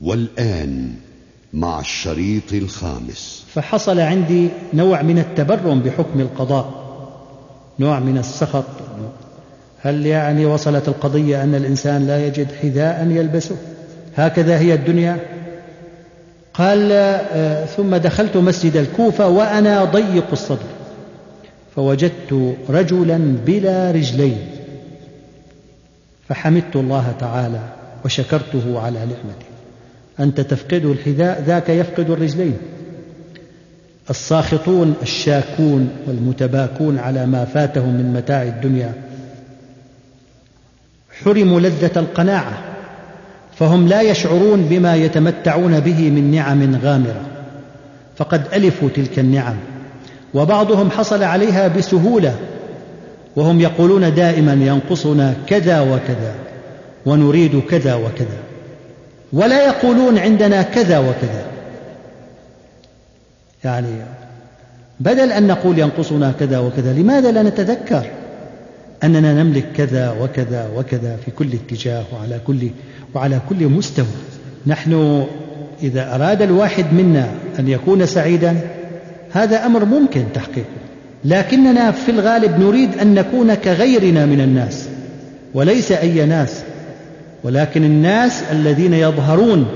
والآن مع الشريط الخامس. فحصل عندي نوع من التبرم بحكم القضاء نوع من السخط. هل يعني وصلت القضية أن الإنسان لا يجد حذاء يلبسه؟ هكذا هي الدنيا؟ قال آه، ثم دخلت مسجد الكوفة وأنا ضيق الصدر فوجدت رجلا بلا رجلين فحمدت الله تعالى وشكرته على نعمته. أنت تفقد الحذاء ذاك يفقد الرجلين. الساخطون الشاكون والمتباكون على ما فاتهم من متاع الدنيا. حرموا لذة القناعة فهم لا يشعرون بما يتمتعون به من نعم غامرة. فقد ألفوا تلك النعم وبعضهم حصل عليها بسهولة وهم يقولون دائما ينقصنا كذا وكذا ونريد كذا وكذا. ولا يقولون عندنا كذا وكذا. يعني بدل أن نقول ينقصنا كذا وكذا لماذا لا نتذكر أننا نملك كذا وكذا وكذا في كل اتجاه وعلى كل وعلى كل مستوى؟ نحن إذا أراد الواحد منا أن يكون سعيدا هذا أمر ممكن تحقيقه. لكننا في الغالب نريد أن نكون كغيرنا من الناس وليس أي ناس. ولكن الناس الذين يظهرون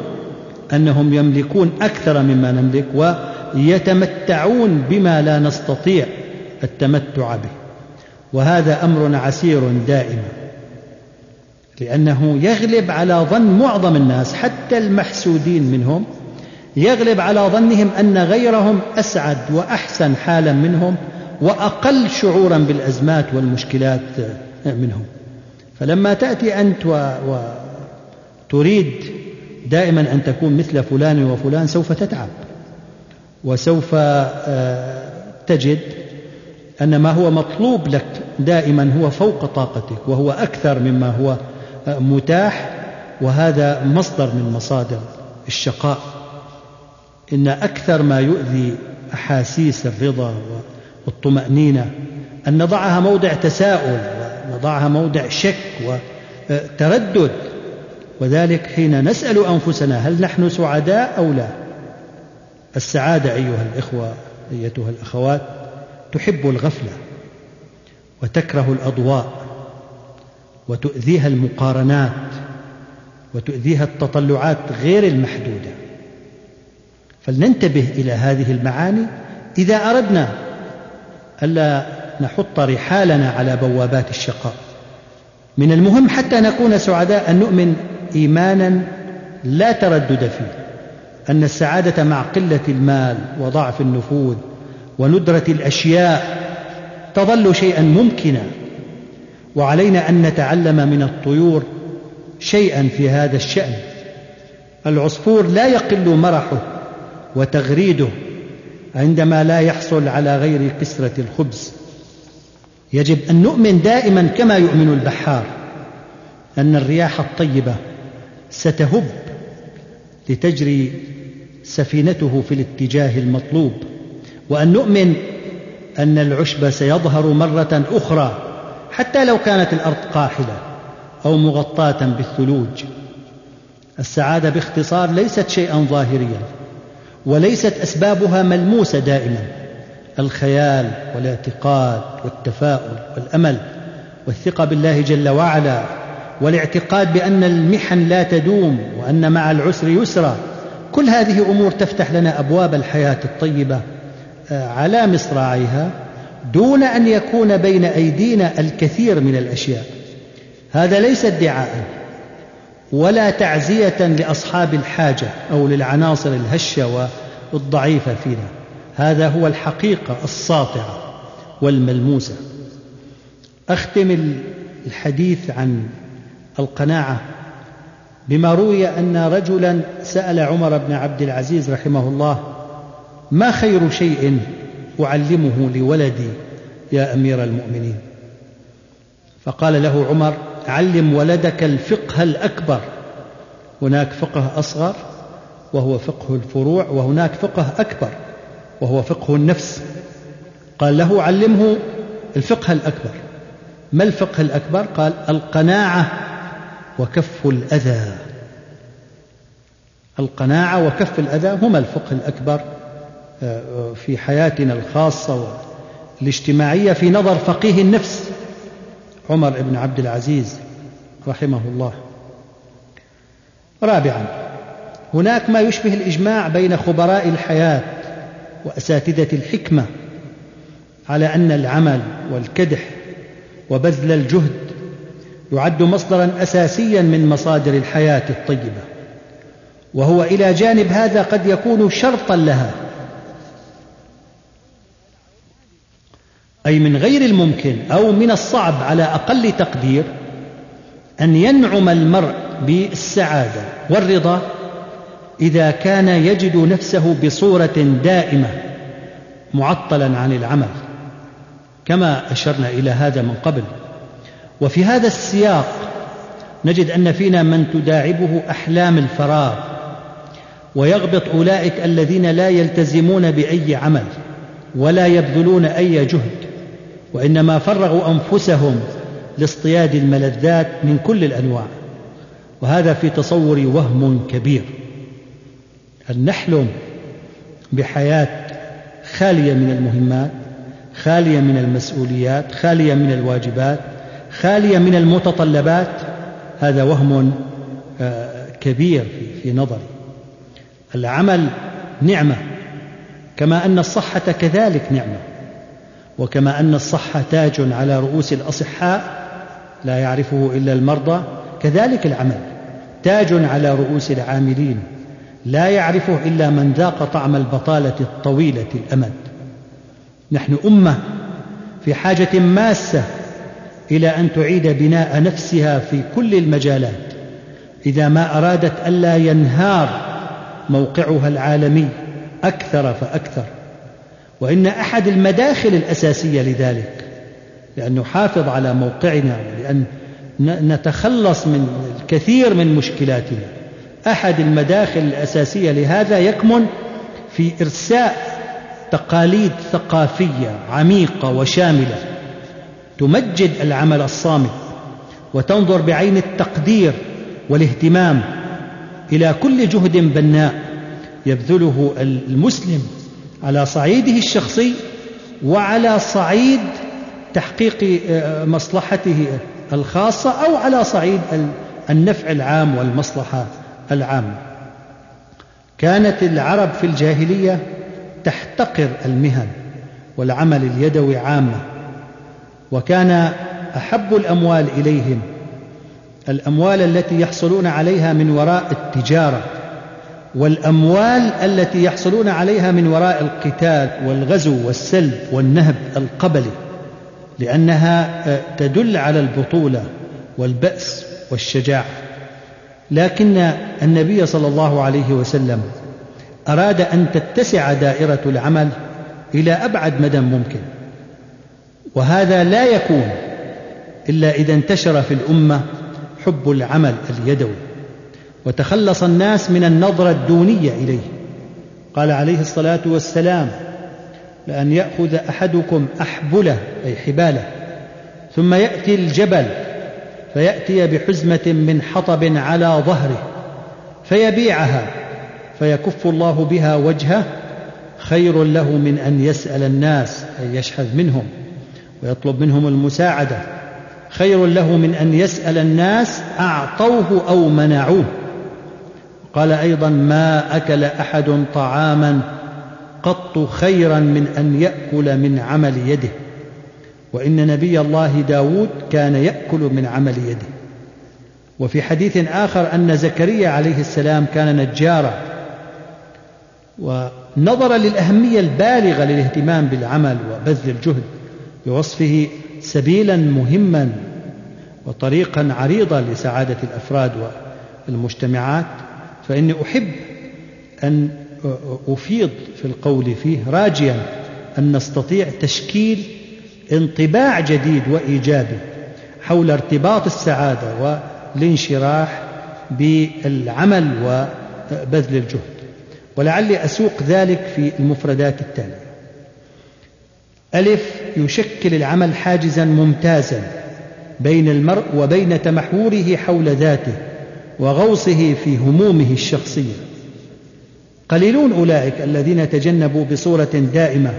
أنهم يملكون أكثر مما نملك ويتمتعون بما لا نستطيع التمتع به. وهذا أمر عسير دائما لأنه يغلب على ظن معظم الناس حتى المحسودين منهم يغلب على ظنهم أن غيرهم أسعد وأحسن حالا منهم وأقل شعورا بالأزمات والمشكلات منهم. فلما تأتي أنت وتريد دائما أن تكون مثل فلان وفلان سوف تتعب. وسوف آه، تجد أن ما هو مطلوب لك دائما هو فوق طاقتك وهو أكثر مما هو آه، متاح وهذا مصدر من مصادر الشقاء. إن أكثر ما يؤذي أحاسيس الرضا والطمأنينة أن نضعها موضع تساؤل ونضعها موضع شك وتردد. وذلك حين نسأل أنفسنا هل نحن سعداء أو لا. السعادة أيها الإخوة أيتها الأخوات تحب الغفلة وتكره الأضواء وتؤذيها المقارنات وتؤذيها التطلعات غير المحدودة. فلننتبه إلى هذه المعاني إذا أردنا ألا نحط رحالنا على بوابات الشقاء. من المهم حتى نكون سعداء أن نؤمن إيمانا لا تردد فيه أن السعادة مع قلة المال وضعف النفوذ وندرة الأشياء تظل شيئا ممكنا. وعلينا أن نتعلم من الطيور شيئا في هذا الشأن. العصفور لا يقل مرحه وتغريده عندما لا يحصل على غير كسرة الخبز. يجب أن نؤمن دائما كما يؤمن البحار أن الرياح الطيبة ستهب لتجري سفينته في الاتجاه المطلوب. وأن نؤمن أن العشب سيظهر مرة أخرى حتى لو كانت الأرض قاحلة أو مغطاة بالثلوج. السعادة باختصار ليست شيئا ظاهريا وليست أسبابها ملموسة دائما. الخيال والاعتقاد والتفاؤل والأمل والثقة بالله جل وعلا والاعتقاد بأن المحن لا تدوم وأن مع العسر يسرا. كل هذه أمور تفتح لنا أبواب الحياة الطيبة آه، على مصراعيها دون أن يكون بين أيدينا الكثير من الأشياء. هذا ليس ادعاء ولا تعزية لأصحاب الحاجة أو للعناصر الهشة والضعيفة فينا. هذا هو الحقيقة الساطعة والملموسة. أختم الحديث عن القناعة بما روي أن رجلا سأل عمر بن عبد العزيز رحمه الله ما خير شيء أعلمه لولدي يا أمير المؤمنين؟ فقال له عمر علم ولدك الفقه الأكبر. هناك فقه أصغر وهو فقه الفروع وهناك فقه أكبر. وهو فقه النفس. قال له علمه الفقه الأكبر. ما الفقه الأكبر؟ قال القناعة وكف الأذى. القناعة وكف الأذى هما الفقه الأكبر آه، في حياتنا الخاصة والاجتماعية في نظر فقيه النفس. عمر بن عبد العزيز رحمه الله. رابعا هناك ما يشبه الإجماع بين خبراء الحياة وأساتذة الحكمة على أن العمل والكدح وبذل الجهد يعد مصدرا أساسيا من مصادر الحياة الطيبة وهو إلى جانب هذا قد يكون شرطا لها. أي من غير الممكن أو من الصعب على أقل تقدير أن ينعم المرء بالسعادة والرضا إذا كان يجد نفسه بصورة دائمة معطلا عن العمل كما أشرنا إلى هذا من قبل. وفي هذا السياق نجد أن فينا من تداعبه أحلام الفراغ ويغبط أولئك الذين لا يلتزمون بأي عمل ولا يبذلون أي جهد وإنما فرغوا أنفسهم لاصطياد الملذات من كل الأنواع. وهذا في تصوري وهم كبير. أن نحلم بحياة خالية من المهمات خالية من المسؤوليات خالية من الواجبات خالية من المتطلبات. هذا وهم آه، كبير في نظري. العمل نعمة كما أن الصحة كذلك نعمة وكما أن الصحة تاج على رؤوس الأصحاء لا يعرفه إلا المرضى. كذلك العمل تاج على رؤوس العاملين. لا يعرفه إلا من ذاق طعم البطالة الطويلة الأمد. نحن أمة في حاجة ماسة إلى أن تعيد بناء نفسها في كل المجالات. إذا ما أرادت ألا ينهار موقعها العالمي أكثر فأكثر. وإن أحد المداخل الأساسية لذلك لأن نحافظ على موقعنا ولأن نتخلص من الكثير من مشكلاتنا. أحد المداخل الأساسية لهذا يكمن في إرساء تقاليد ثقافية عميقة وشاملة تمجد العمل الصامت وتنظر بعين التقدير والاهتمام إلى كل جهد بناء يبذله المسلم على صعيده الشخصي وعلى صعيد تحقيق آه، مصلحته الخاصة أو على صعيد النفع العام والمصلحة. العامة كانت العرب في الجاهلية تحتقر المهن والعمل اليدوي عامة وكان أحب الأموال إليهم. الأموال التي يحصلون عليها من وراء التجارة والأموال التي يحصلون عليها من وراء القتال والغزو والسلب والنهب القبلي لأنها آه، تدل على البطولة والبأس والشجاعة. لكن النبي صلى الله عليه وسلم أراد أن تتسع دائرة العمل إلى أبعد مدى ممكن. وهذا لا يكون إلا إذا انتشر في الأمة حب العمل اليدوي وتخلص الناس من النظرة الدونية إليه. قال عليه الصلاة والسلام لأن يأخذ أحدكم أحبله أي حباله ثم يأتي الجبل فيأتي بحزمة من حطب على ظهره فيبيعها فيكف الله بها وجهه خير له من أن يسأل الناس أي يشحذ منهم ويطلب منهم المساعدة خير له من أن يسأل الناس أعطوه أو منعوه. قال أيضا ما أكل أحد طعاما قط خيرا من أن يأكل من عمل يده. وإن نبي الله داود كان يأكل من عمل يده. وفي حديث آخر أن زكريا عليه السلام كان نجارا ونظرا للأهمية البالغة للاهتمام بالعمل وبذل الجهد بوصفه سبيلا مهما وطريقا عريضا لسعادة الأفراد والمجتمعات فإني أحب أن أفيض في القول فيه راجيا أن نستطيع تشكيل انطباع جديد وإيجابي حول ارتباط السعادة والانشراح بالعمل وبذل الجهد. ولعلي أسوق ذلك في المفردات التالية. ألف يشكل العمل حاجزا ممتازا بين المرء وبين تمحوره حول ذاته وغوصه في همومه الشخصية. قليلون أولئك الذين تجنبوا بصورة دائمة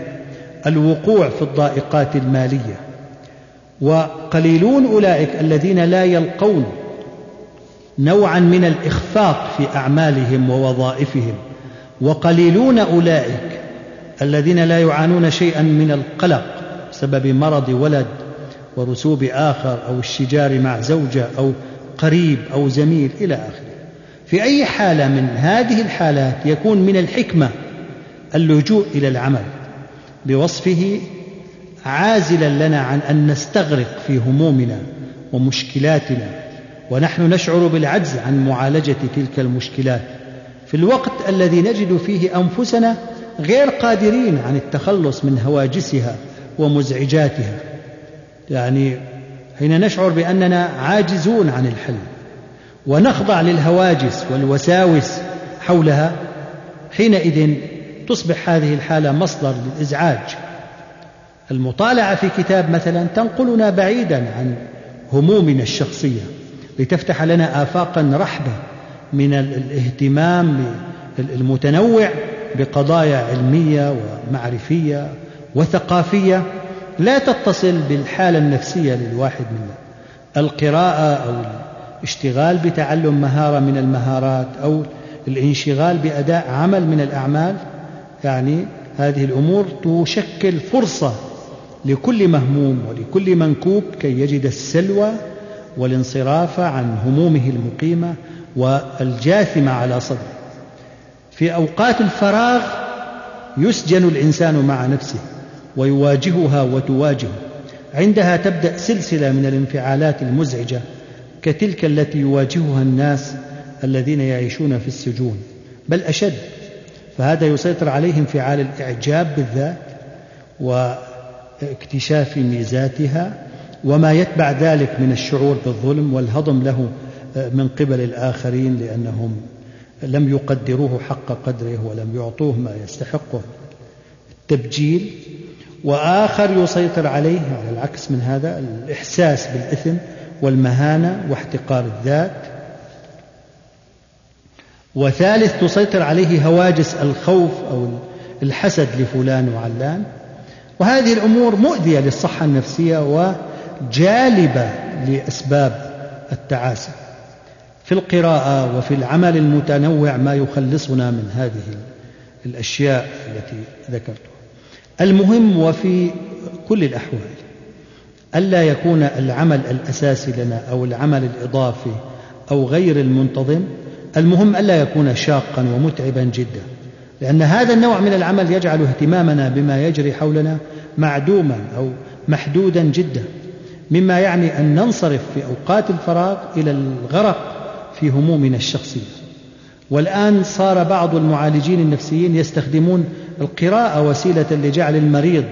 الوقوع في الضائقات المالية. وقليلون أولئك الذين لا يلقون نوعا من الإخفاق في أعمالهم ووظائفهم. وقليلون أولئك الذين لا يعانون شيئا من القلق بسبب مرض ولد ورسوب آخر أو الشجار مع زوجة أو قريب أو زميل إلى آخره. في أي حالة من هذه الحالات يكون من الحكمة اللجوء إلى العمل. بوصفه عازلا لنا عن أن نستغرق في همومنا ومشكلاتنا ونحن نشعر بالعجز عن معالجة تلك المشكلات. في الوقت الذي نجد فيه أنفسنا غير قادرين عن التخلص من هواجسها ومزعجاتها. يعني حين نشعر بأننا عاجزون عن الحل ونخضع للهواجس والوساوس حولها حينئذ تصبح هذه الحالة مصدر للإزعاج. المطالعة في كتاب مثلا تنقلنا بعيدا عن همومنا الشخصية لتفتح لنا افاقا رحبة من الاهتمام المتنوع بقضايا علمية ومعرفية وثقافية لا تتصل بالحالة النفسية للواحد منا القراءة أو الاشتغال بتعلم مهارة من المهارات أو الانشغال بأداء عمل من الأعمال. يعني هذه الأمور تشكل فرصة لكل مهموم ولكل منكوب كي يجد السلوى والانصراف عن همومه المقيمة والجاثمة على صدره. في أوقات الفراغ يسجن الإنسان مع نفسه ويواجهها وتواجهه. عندها تبدأ سلسلة من الانفعالات المزعجة كتلك التي يواجهها الناس الذين يعيشون في السجون. بل أشد فهذا يسيطر عليه انفعال الاعجاب بالذات واكتشاف ميزاتها وما يتبع ذلك من الشعور بالظلم والهضم له من قبل الآخرين لأنهم لم يقدروه حق قدره ولم يعطوه ما يستحقه. التبجيل وآخر يسيطر عليه على العكس من هذا الإحساس بالإثم والمهانة واحتقار الذات وثالث تسيطر عليه هواجس الخوف أو الحسد لفلان وعلان. وهذه الأمور مؤذية للصحة النفسية وجالبة لأسباب التعاسة. في القراءة وفي العمل المتنوع ما يخلصنا من هذه الأشياء التي ذكرتها. المهم وفي كل الأحوال ألا يكون العمل الأساسي لنا أو العمل الإضافي أو غير المنتظم المهم ألا يكون شاقا ومتعبا جدا لأن هذا النوع من العمل يجعل اهتمامنا بما يجري حولنا معدوما أو محدودا جدا مما يعني أن ننصرف في أوقات الفراغ إلى الغرق في همومنا الشخصية. والآن صار بعض المعالجين النفسيين يستخدمون القراءة وسيلة لجعل المريض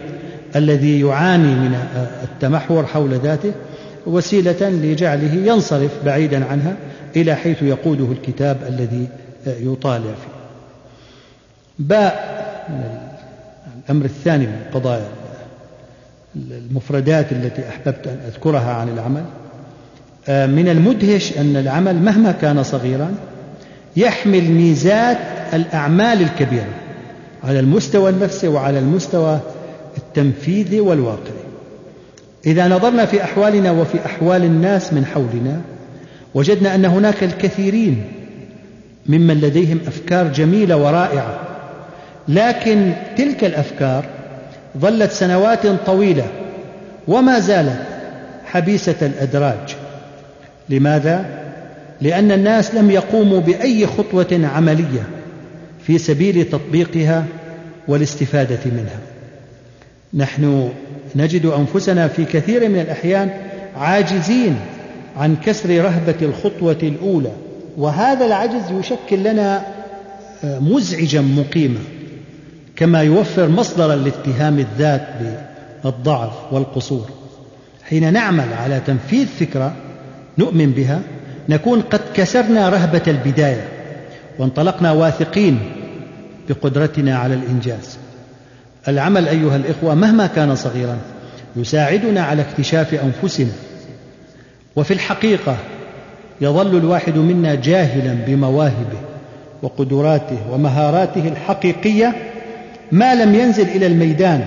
الذي يعاني من التمحور حول ذاته وسيلة لجعله ينصرف بعيدا عنها إلى حيث يقوده الكتاب الذي يطالع فيه. باء الأمر الثاني من قضايا المفردات التي أحببت أن أذكرها عن العمل. من المدهش أن العمل مهما كان صغيرا يحمل ميزات الأعمال الكبيرة على المستوى النفسي وعلى المستوى التنفيذي والواقعي. إذا نظرنا في أحوالنا وفي أحوال الناس من حولنا وجدنا أن هناك الكثيرين ممن لديهم أفكار جميلة ورائعة. لكن تلك الأفكار ظلت سنوات طويلة وما زالت حبيسة الأدراج. لماذا؟ لأن الناس لم يقوموا بأي خطوة عملية في سبيل تطبيقها والاستفادة منها. نحن نجد أنفسنا في كثير من الأحيان عاجزين عن كسر رهبة الخطوة الأولى. وهذا العجز يشكل لنا آه، مزعجا مقيما كما يوفر مصدرا لاتهام الذات بالضعف والقصور. حين نعمل على تنفيذ فكرة نؤمن بها نكون قد كسرنا رهبة البداية وانطلقنا واثقين بقدرتنا على الإنجاز. العمل أيها الإخوة مهما كان صغيرا يساعدنا على اكتشاف أنفسنا وفي الحقيقة يظل الواحد منا جاهلا بمواهبه وقدراته ومهاراته الحقيقية ما لم ينزل إلى الميدان.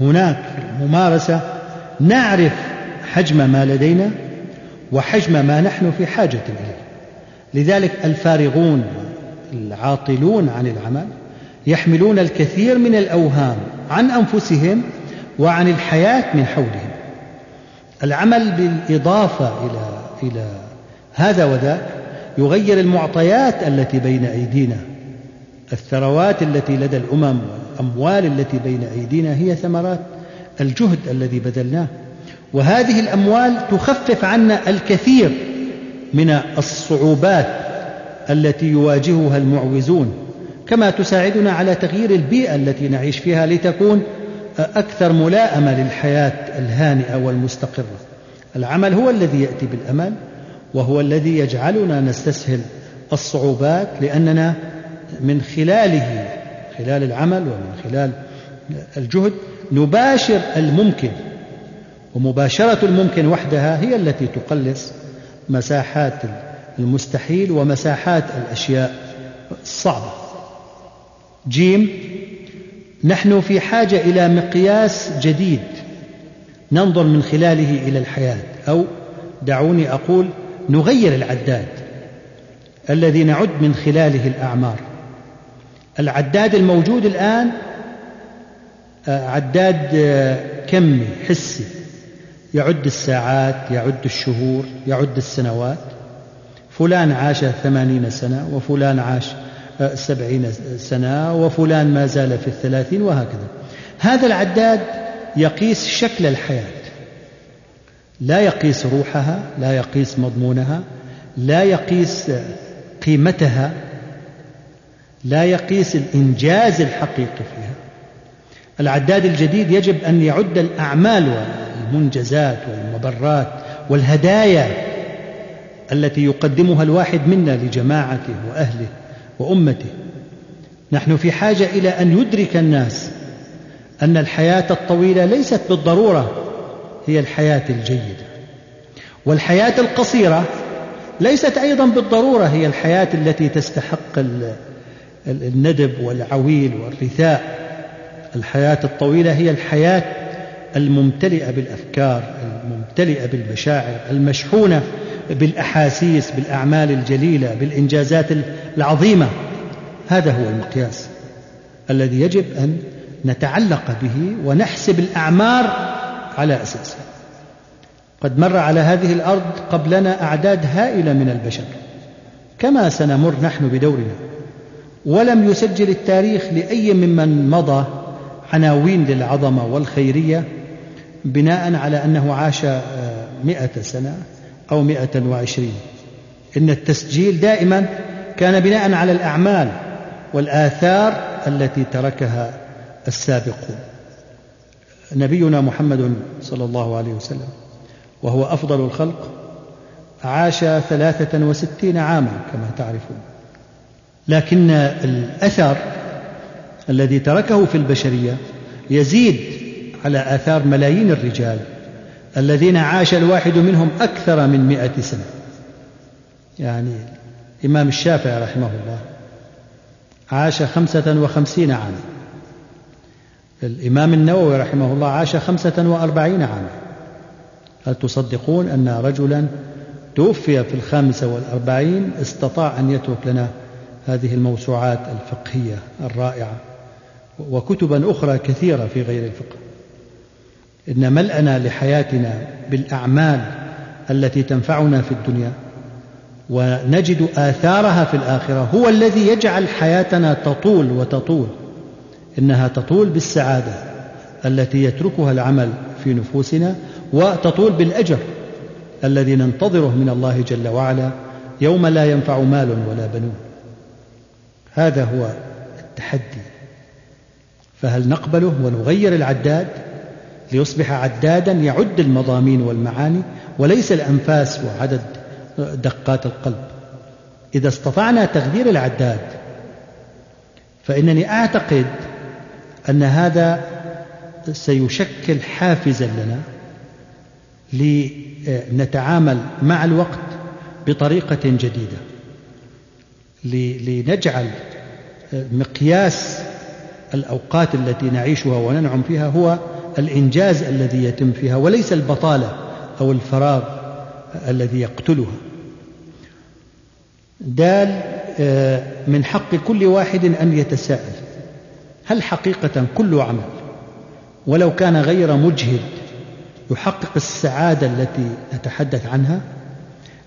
هناك في الممارسه نعرف حجم ما لدينا وحجم ما نحن في حاجة إليه. لذلك الفارغون العاطلون عن العمل يحملون الكثير من الأوهام عن أنفسهم وعن الحياة من حولهم. العمل بالإضافة إلى إلى هذا وذاك يغير المعطيات التي بين أيدينا. الثروات التي لدى الأمم والأموال التي بين أيدينا هي ثمرات الجهد الذي بذلناه. وهذه الأموال تخفف عنا الكثير من الصعوبات التي يواجهها المعوزون كما تساعدنا على تغيير البيئة التي نعيش فيها لتكون أكثر ملائمه للحياة الهانئة والمستقرة. العمل هو الذي يأتي بالامل وهو الذي يجعلنا نستسهل الصعوبات لأننا من خلاله خلال العمل ومن خلال الجهد نباشر الممكن. ومباشرة الممكن وحدها هي التي تقلص مساحات المستحيل ومساحات الأشياء الصعبة. جيم نحن في حاجة إلى مقياس جديد ننظر من خلاله إلى الحياة أو دعوني أقول نغير العداد الذي نعد من خلاله الأعمار. العداد الموجود الآن آه، عداد آه، كمي حسي. يعد الساعات يعد الشهور يعد السنوات. فلان عاش ثمانين سنة وفلان عاش سبعين سنة وفلان ما زال في الثلاثين وهكذا. هذا العداد يقيس شكل الحياة. لا يقيس روحها لا يقيس مضمونها لا يقيس قيمتها لا يقيس الإنجاز الحقيقي فيها. العداد الجديد يجب أن يعد الأعمال والمنجزات والمبرات والهدايا التي يقدمها الواحد منا لجماعته وأهله. وأمته. نحن في حاجة إلى أن يدرك الناس أن الحياة الطويلة ليست بالضرورة هي الحياة الجيدة. والحياة القصيرة ليست أيضا بالضرورة هي الحياة التي تستحق الندب والعويل والرثاء. الحياة الطويلة هي الحياة الممتلئة بالأفكار الممتلئة بالمشاعر المشحونة بالأحاسيس بالأعمال الجليلة بالإنجازات العظيمة. هذا هو المقياس الذي يجب أن نتعلق به ونحسب الأعمار على أساسه قد مر على هذه الأرض قبلنا أعداد هائلة من البشر. كما سنمر نحن بدورنا. ولم يسجل التاريخ لأي ممن مضى عناوين للعظمة والخيرية بناء على أنه عاش آه، مئة سنة. أو مئة وعشرين. إن التسجيل دائما كان بناء على الأعمال والآثار التي تركها السابقون. نبينا محمد صلى الله عليه وسلم وهو أفضل الخلق عاش ثلاثة وستين عاما كما تعرفون. لكن الأثر الذي تركه في البشرية يزيد على آثار ملايين الرجال الذين عاش الواحد منهم أكثر من مئة سنة. يعني الإمام الشافعي رحمه الله عاش خمسة وخمسين عاما. الإمام النووي رحمه الله عاش خمسة وأربعين عاما. هل تصدقون أن رجلا توفي في الخامسة والأربعين استطاع أن يترك لنا هذه الموسوعات الفقهية الرائعة وكتبا أخرى كثيرة في غير الفقه؟ إن ملأنا لحياتنا بالأعمال التي تنفعنا في الدنيا ونجد آثارها في الآخرة هو الذي يجعل حياتنا تطول وتطول إنها تطول بالسعادة التي يتركها العمل في نفوسنا وتطول بالأجر الذي ننتظره من الله جل وعلا يوم لا ينفع مال ولا بنون. هذا هو التحدي. فهل نقبله ونغير العداد؟ ليصبح عدادا يعد المضامين والمعاني وليس الأنفاس وعدد دقات القلب. إذا استطعنا تغيير العداد فإنني أعتقد أن هذا سيشكل حافزا لنا لنتعامل مع الوقت بطريقة جديدة لنجعل مقياس الأوقات التي نعيشها وننعم فيها هو الإنجاز الذي يتم فيها وليس البطالة أو الفراغ الذي يقتلها. دال آه، من حق كل واحد أن يتساءل هل حقيقة كل عمل؟ ولو كان غير مجهد يحقق السعادة التي نتحدث عنها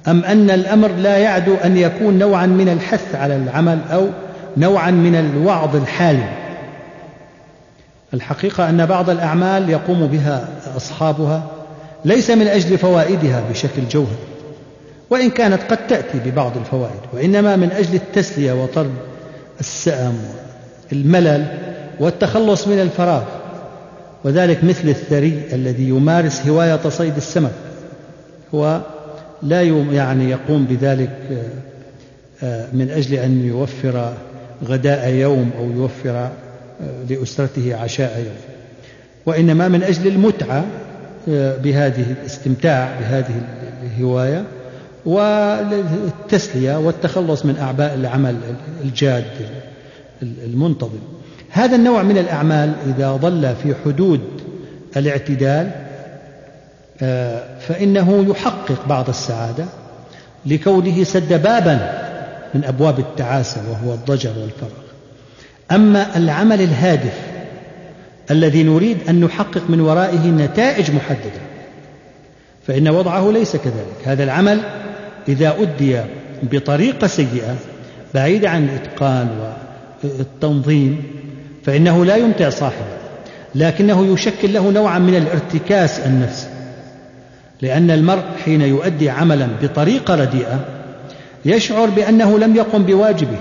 أم أن الأمر لا يعدو أن يكون نوعا من الحث على العمل أو نوعا من الوعظ الحالم؟ الحقيقة أن بعض الأعمال يقوم بها أصحابها ليس من أجل فوائدها بشكل جوهري وإن كانت قد تأتي ببعض الفوائد وإنما من أجل التسلية وطرد السأم والملل والتخلص من الفراغ وذلك مثل الثري الذي يمارس هواية صيد السمك هو لا يعني يقوم بذلك آه، آه، من أجل أن يوفر غداء يوم أو يوفر لأسرته عشاء يوم. وإنما من أجل المتعة بهذه الاستمتاع بهذه الهواية والتسلية والتخلص من أعباء العمل الجاد المنتظم. هذا النوع من الأعمال إذا ظل في حدود الاعتدال آه، فإنه يحقق بعض السعادة لكونه سد بابا من أبواب التعاسة وهو الضجر والفراغ أما العمل الهادف الذي نريد أن نحقق من ورائه نتائج محددة فإن وضعه ليس كذلك. هذا العمل إذا أدي بطريقة سيئة بعيدة عن الإتقان والتنظيم فإنه لا يمتع صاحبه لكنه يشكل له نوعا من الارتكاس النفسي لأن المرء حين يؤدي عملا بطريقة رديئة يشعر بأنه لم يقم بواجبه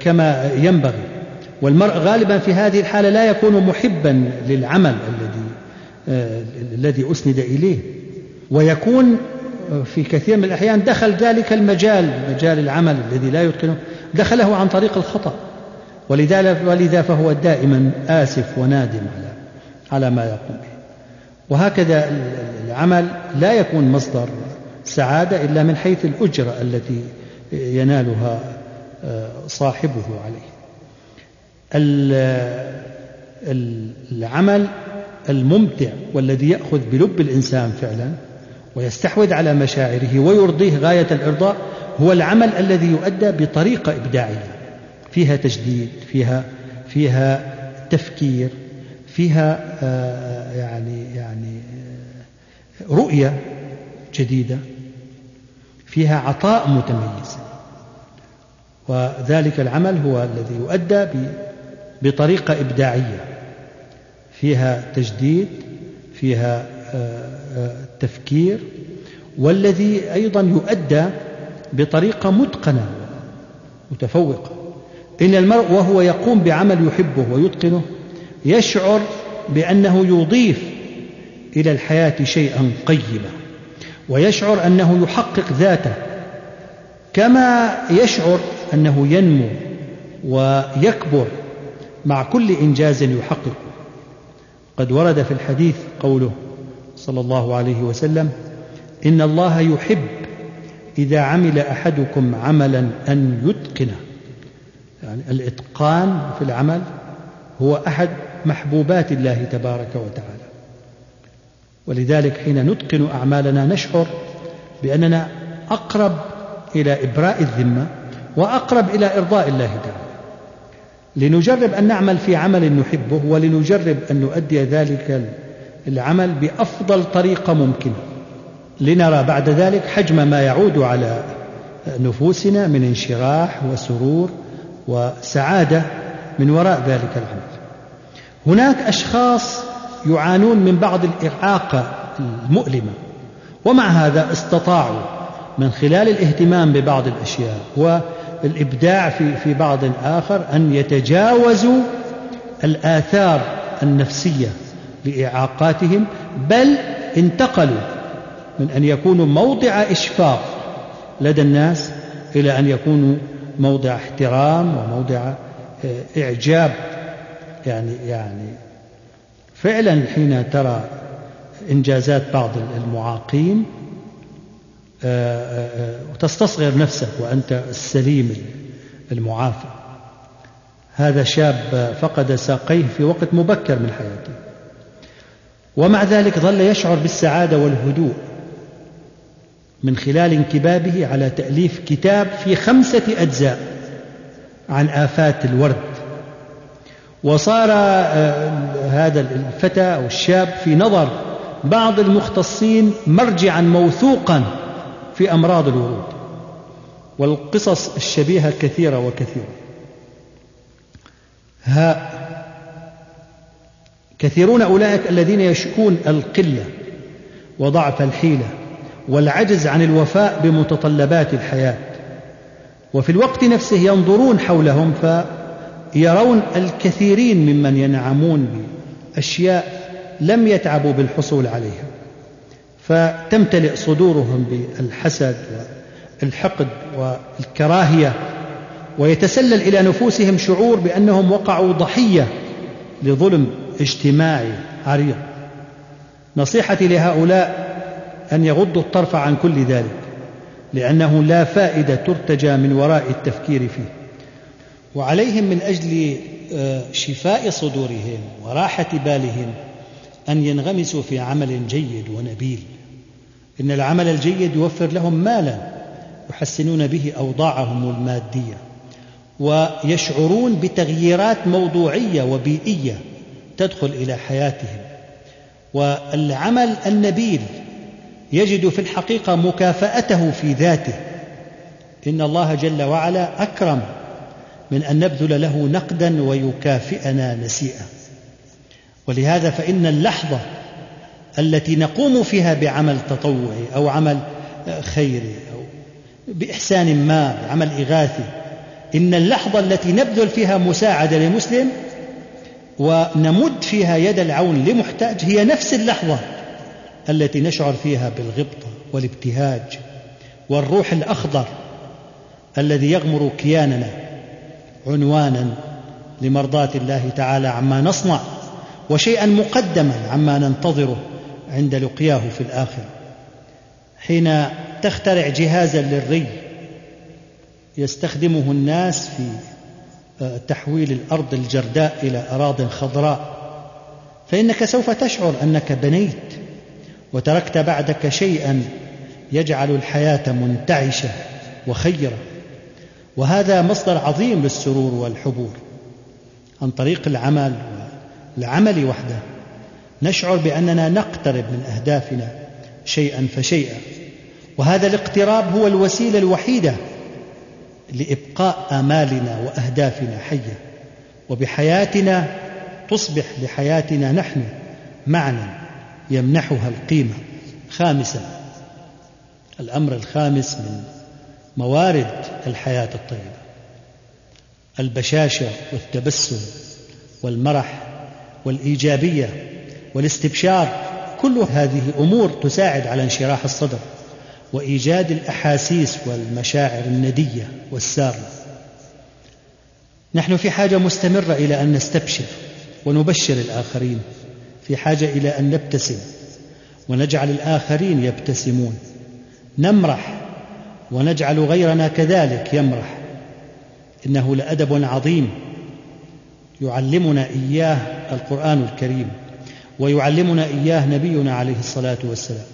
كما ينبغي. والمرء غالبا في هذه الحالة لا يكون محبا للعمل الذي آه، الذي أسند إليه. ويكون في كثير من الأحيان دخل ذلك المجال مجال العمل الذي لا يتقنه دخله عن طريق الخطأ. ولذا فهو دائما آسف ونادم على على ما يقوم به. وهكذا العمل لا يكون مصدر سعادة إلا من حيث الأجرة التي ينالها صاحبه عليه. العمل الممتع والذي يأخذ بلب الإنسان فعلا ويستحوذ على مشاعره ويرضيه غاية الإرضاء هو العمل الذي يؤدى بطريقة إبداعية. فيها تجديد فيها فيها تفكير فيها آه، يعني يعني آه، رؤية جديدة فيها عطاء متميز. وذلك العمل هو الذي يؤدى بطريقة إبداعية. فيها تجديد فيها آه، تفكير والذي أيضا يؤدى بطريقة متقنة متفوقة إن المرء وهو يقوم بعمل يحبه ويتقنه يشعر بأنه يضيف إلى الحياة شيئا قيما ويشعر أنه يحقق ذاته. كما يشعر أنه ينمو ويكبر مع كل إنجاز يحققه قد ورد في الحديث قوله صلى الله عليه وسلم إن الله يحب إذا عمل أحدكم عملا أن يتقنه. يعني الإتقان في العمل هو أحد محبوبات الله تبارك وتعالى. ولذلك حين نتقن أعمالنا نشعر بأننا أقرب إلى إبراء الذمة وأقرب إلى إرضاء الله تعالى. لنجرب أن نعمل في عمل نحبه ولنجرب أن نؤدي ذلك العمل بأفضل طريقة ممكنة. لنرى بعد ذلك حجم ما يعود على نفوسنا من انشراح وسرور وسعادة من وراء ذلك العمل هناك أشخاص يعانون من بعض الإعاقة المؤلمة ومع هذا استطاعوا من خلال الاهتمام ببعض الأشياء والإبداع في في بعض آخر أن يتجاوزوا الآثار النفسية لإعاقاتهم بل انتقلوا من أن يكونوا موضع إشفاق لدى الناس إلى أن يكونوا موضع احترام وموضع آه، إعجاب. يعني يعني فعلا حين ترى إنجازات بعض المعاقين وتستصغر نفسك وأنت السليم المعافى. هذا شاب فقد ساقيه في وقت مبكر من حياته. ومع ذلك ظل يشعر بالسعادة والهدوء من خلال انكبابه على تأليف كتاب في خمسة أجزاء عن آفات الورد. وصار آه، هذا الفتى أو الشاب في نظر بعض المختصين مرجعا موثوقا في أمراض الورود والقصص الشبيهة كثيرة وكثيرة. ها كثيرون أولئك الذين يشكون القلة وضعف الحيلة والعجز عن الوفاء بمتطلبات الحياة. وفي الوقت نفسه ينظرون حولهم فيرون الكثيرين ممن ينعمون بأشياء لم يتعبوا بالحصول عليها. فتمتلئ صدورهم بالحسد والحقد والكراهية ويتسلل إلى نفوسهم شعور بأنهم وقعوا ضحية لظلم اجتماعي عريض نصيحتي لهؤلاء أن يغضوا الطرف عن كل ذلك لأنه لا فائدة ترتجى من وراء التفكير فيه. وعليهم من أجل آه، شفاء صدورهم وراحة بالهم أن ينغمسوا في عمل جيد ونبيل. إن العمل الجيد يوفر لهم مالا يحسنون به أوضاعهم المادية ويشعرون بتغييرات موضوعية وبيئية تدخل إلى حياتهم. والعمل النبيل يجد في الحقيقة مكافأته في ذاته. إن الله جل وعلا أكرم من أن نبذل له نقدا ويكافئنا نسيئا. ولهذا فإن اللحظة التي نقوم فيها بعمل تطوعي أو عمل خيري أو بإحسان ما عمل إغاثي إن اللحظة التي نبذل فيها مساعدة لمسلم ونمد فيها يد العون لمحتاج هي نفس اللحظة التي نشعر فيها بالغبطة والابتهاج والروح الأخضر الذي يغمر كياننا عنوانا لمرضاة الله تعالى عما نصنع. وشيئا مقدما عما ننتظره عند لقياه في الآخرة حين تخترع جهازا للري يستخدمه الناس في آه، تحويل الأرض الجرداء إلى أراض خضراء. فإنك سوف تشعر أنك بنيت وتركت بعدك شيئا يجعل الحياة منتعشة وخيرة. وهذا مصدر عظيم للسرور والحبور. عن طريق العمل والعمل وحده. نشعر بأننا نقترب من أهدافنا شيئا فشيئا. وهذا الاقتراب هو الوسيلة الوحيدة لإبقاء آمالنا وأهدافنا حيه وبحياتنا تصبح لحياتنا نحن معنى يمنحها القيمة. خامسا الأمر الخامس من موارد الحياة الطيبة. البشاشة والتبسم والمرح والإيجابية والاستبشار كل هذه أمور تساعد على انشراح الصدر وإيجاد الأحاسيس والمشاعر الندية والسارة. نحن في حاجة مستمرة إلى أن نستبشر ونبشر الآخرين في حاجة إلى أن نبتسم ونجعل الآخرين يبتسمون. نمرح ونجعل غيرنا كذلك يمرح. إنه لأدب عظيم يعلمنا إياه القرآن الكريم ويعلمنا إياه نبينا عليه الصلاة والسلام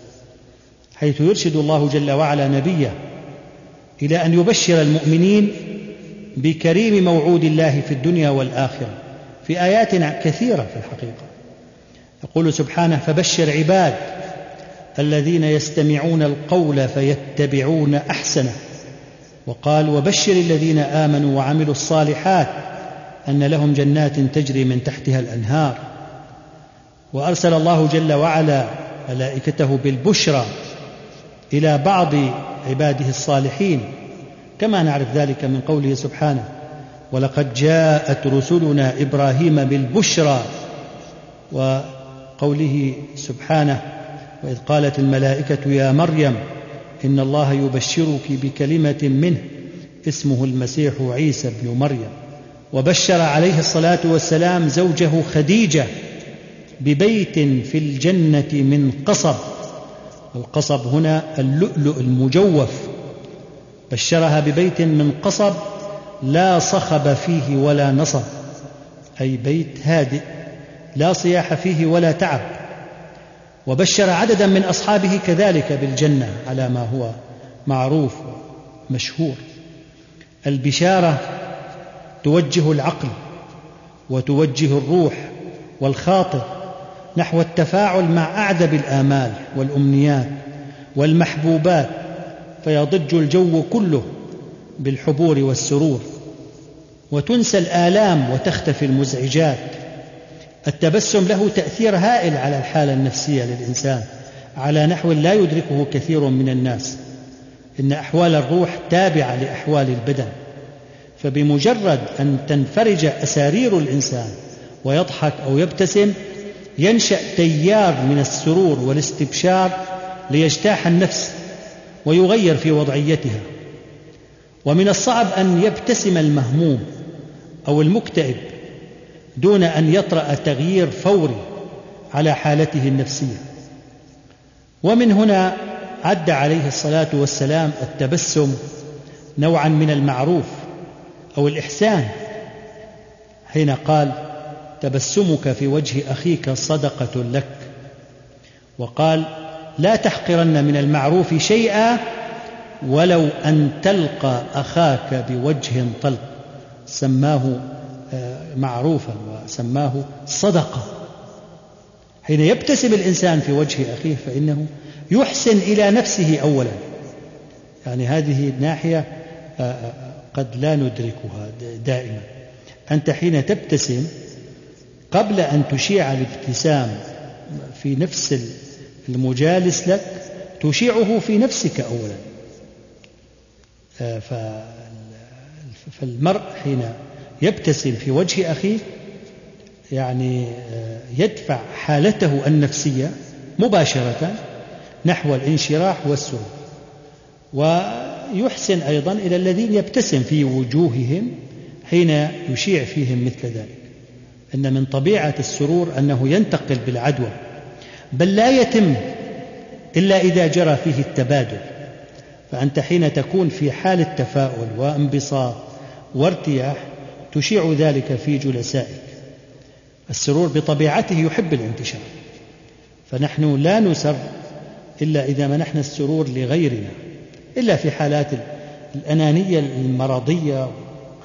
حيث يرشد الله جل وعلا نبيه إلى أن يبشر المؤمنين بكريم موعود الله في الدنيا والآخرة في آيات كثيرة في الحقيقة. يقول سبحانه فبشر عباد الذين يستمعون القول فيتبعون أحسنه وقال وبشر الذين آمنوا وعملوا الصالحات أن لهم جنات تجري من تحتها الأنهار. وأرسل الله جل وعلا ملائكته بالبشرى إلى بعض عباده الصالحين. كما نعرف ذلك من قوله سبحانه ولقد جاءت رسلنا إبراهيم بالبشرى وقوله سبحانه وإذ قالت الملائكة يا مريم إن الله يبشرك بكلمة منه اسمه المسيح عيسى ابن مريم وبشر عليه الصلاة والسلام زوجه خديجة ببيت في الجنة من قصب. القصب هنا اللؤلؤ المجوف. بشرها ببيت من قصب لا صخب فيه ولا نصب أي بيت هادئ لا صياح فيه ولا تعب. وبشر عددا من أصحابه كذلك بالجنة على ما هو معروف ومشهور البشارة توجه العقل وتوجه الروح والخاطر نحو التفاعل مع أعذب الآمال والأمنيات والمحبوبات فيضج الجو كله بالحبور والسرور. وتنسى الآلام وتختفي المزعجات. التبسم له تأثير هائل على الحالة النفسية للإنسان على نحو لا يدركه كثير من الناس. إن أحوال الروح تابعة لأحوال البدن. فبمجرد أن تنفرج أسارير الإنسان ويضحك أو يبتسم ينشأ تيار من السرور والاستبشار ليجتاح النفس ويغير في وضعيتها. ومن الصعب أن يبتسم المهموم أو المكتئب دون أن يطرأ تغيير فوري على حالته النفسية. ومن هنا عد عليه الصلاة والسلام التبسم نوعا من المعروف أو الإحسان حين قال تبسمك في وجه أخيك صدقة لك. وقال لا تحقرن من المعروف شيئا ولو أن تلقى أخاك بوجه طلق. سماه آه، معروفا وسماه صدقة. حين يبتسم الإنسان في وجه أخيه فإنه يحسن إلى نفسه أولا. يعني هذه ناحية آه، آه، قد لا ندركها دائما. أنت حين تبتسم قبل أن تشيع الابتسام في نفس المجالس لك تشيعه في نفسك أولا. آه، فالمرء حين يبتسم في وجه أخيه يعني آه، يدفع حالته النفسية مباشرة نحو الانشراح والسرور. ويحسن أيضا إلى الذين يبتسم في وجوههم حين يشيع فيهم مثل ذلك. أن من طبيعة السرور أنه ينتقل بالعدوى بل لا يتم إلا إذا جرى فيه التبادل. فأنت حين تكون في حالة تفاؤل وانبساط وارتياح تشيع ذلك في جلسائك. السرور بطبيعته يحب الانتشار. فنحن لا نسر إلا إذا منحنا السرور لغيرنا. إلا في حالات الأنانية المرضية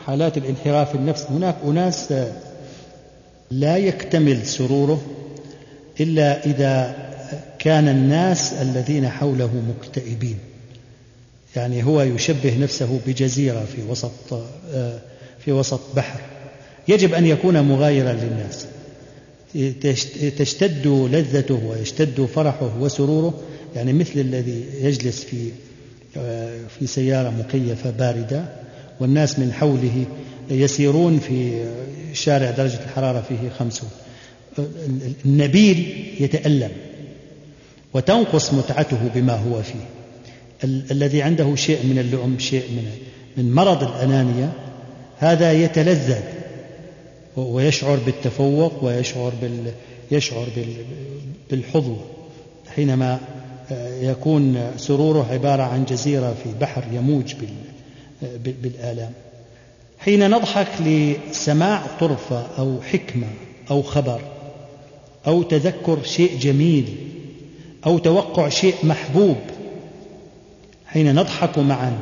حالات الانحراف النفس. هناك أناس لا يكتمل سروره إلا إذا كان الناس الذين حوله مكتئبين. يعني هو يشبه نفسه بجزيرة في وسط في وسط بحر. يجب أن يكون مغايرا للناس. تشتد لذته ويشتد فرحه وسروره يعني مثل الذي يجلس في في سيارة مكيفة باردة والناس من حوله يسيرون في شارع درجة الحرارة فيه خمسون النبيل يتألم وتنقص متعته بما هو فيه. ال- الذي عنده شيء من اللؤم شيء من من مرض الأنانية هذا يتلذذ ويشعر بالتفوق ويشعر بال يشعر بال بالحظوة حينما يكون سروره عبارة عن جزيرة في بحر يموج بالآلام. حين نضحك لسماع طرفة أو حكمة أو خبر أو تذكر شيء جميل أو توقع شيء محبوب حين نضحك معا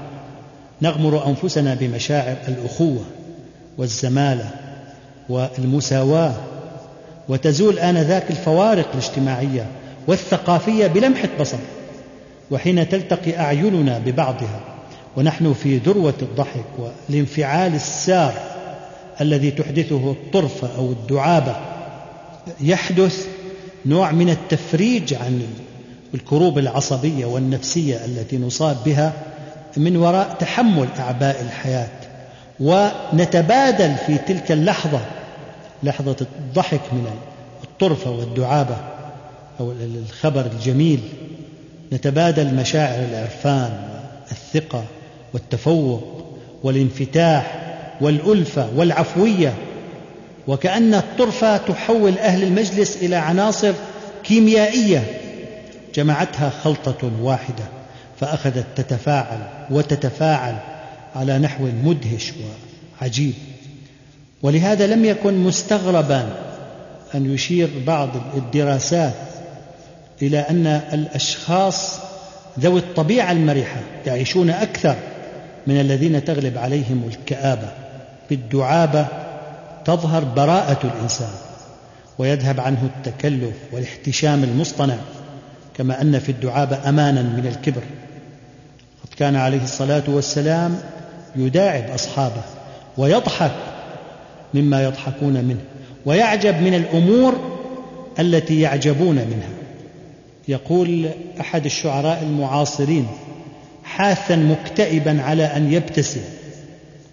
نغمر أنفسنا بمشاعر الأخوة والزمالة والمساواة وتزول آنذاك الفوارق الاجتماعية والثقافية بلمحة بصر وحين تلتقي أعيننا ببعضها ونحن في ذروة الضحك والانفعال السار الذي تحدثه الطرفة أو الدعابة يحدث نوع من التفريج عن الكروب العصبية والنفسية التي نصاب بها من وراء تحمل أعباء الحياة ونتبادل في تلك اللحظة لحظة الضحك من الطرفة والدعابة. أو الخبر الجميل نتبادل مشاعر العرفان والثقة والتفوق والانفتاح والألفة والعفوية. وكأن الطرفة تحول أهل المجلس إلى عناصر كيميائية جمعتها خلطة واحدة فأخذت تتفاعل وتتفاعل على نحو مدهش وعجيب. ولهذا لم يكن مستغربا أن يشير بعض الدراسات إلى أن الأشخاص ذوي الطبيعة المرحة يعيشون أكثر من الذين تغلب عليهم الكآبة. بالدعابة تظهر براءة الإنسان ويذهب عنه التكلف والاحتشام المصطنع كما أن في الدعابة أمانا من الكبر. قد كان عليه الصلاة والسلام يداعب أصحابه ويضحك مما يضحكون منه ويعجب من الأمور التي يعجبون منها. يقول أحد الشعراء المعاصرين حاثا مكتئبا على أن يبتسم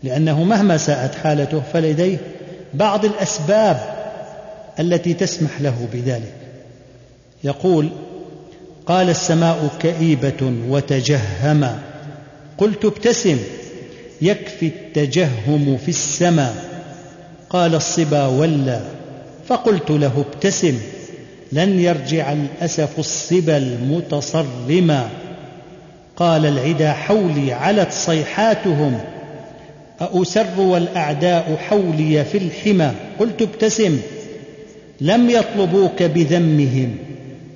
لأنه مهما ساءت حالته فلديه بعض الأسباب التي تسمح له بذلك. يقول قال السماء كئيبة وتجهما قلت ابتسم يكفي التجهم في السماء. قال الصبا ولا فقلت له ابتسم. لن يرجع الأسف الصبا المتصرما قال العدا حولي علت صيحاتهم أأسر والأعداء حولي في الحمى. قلت ابتسم لم يطلبوك بذمهم